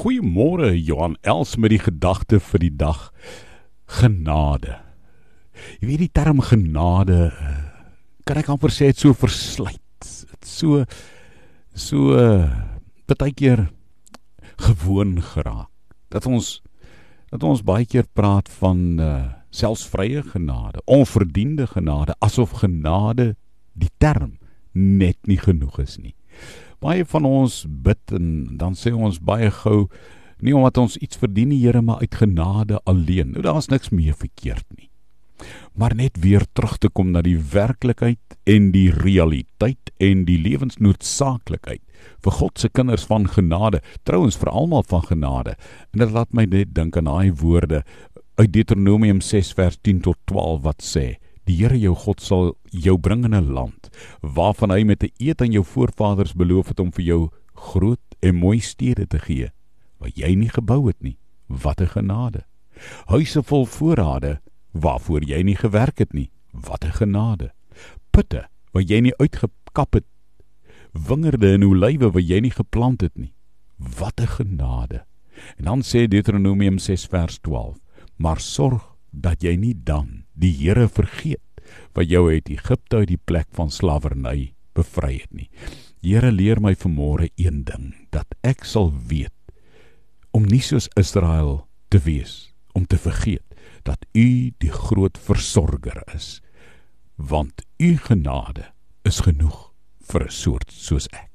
Goeiemôre Johan Els met die gedagte vir die dag genade. Jy weet die term genade eh, kan ek amper sê dit so versluit. Dit so so baie keer gewoon geraak. Dat ons dat ons baie keer praat van uh, selfs vrye genade, onverdiende genade asof genade die term net nie genoeg is nie baie van ons bid en dan sê ons baie gou nie omdat ons iets verdien die Here maar uit genade alleen. Nou daar's niks meer verkeerd nie. Maar net weer terug te kom na die werklikheid en die realiteit en die lewensnoodsaaklikheid vir God se kinders van genade, trouens vir almal van genade. En dit laat my net dink aan daai woorde uit Deuteronomium 6 vers 10 tot 12 wat sê: Die Here jou God sal jou bring in 'n land waarvan hy met 'n eed aan jou voorvaders beloof het om vir jou groot en mooi stede te gee wat jy nie gebou het nie. Wat 'n genade. Huise vol voorrade waarvoor jy nie gewerk het nie. Wat 'n genade. Putte wat jy nie uitgekap het. Wingerde en olywe wat jy nie geplant het nie. Wat 'n genade. En dan sê Deuteronomium 6 vers 12: Maar sorg dat jy nie dan die Here vergeet wat jou uit Egipte uit die plek van slawerny bevry het nie. Here leer my vanmôre een ding dat ek sal weet om nie soos Israel te wees om te vergeet dat u die groot versorger is want u genade is genoeg vir 'n soort soos ek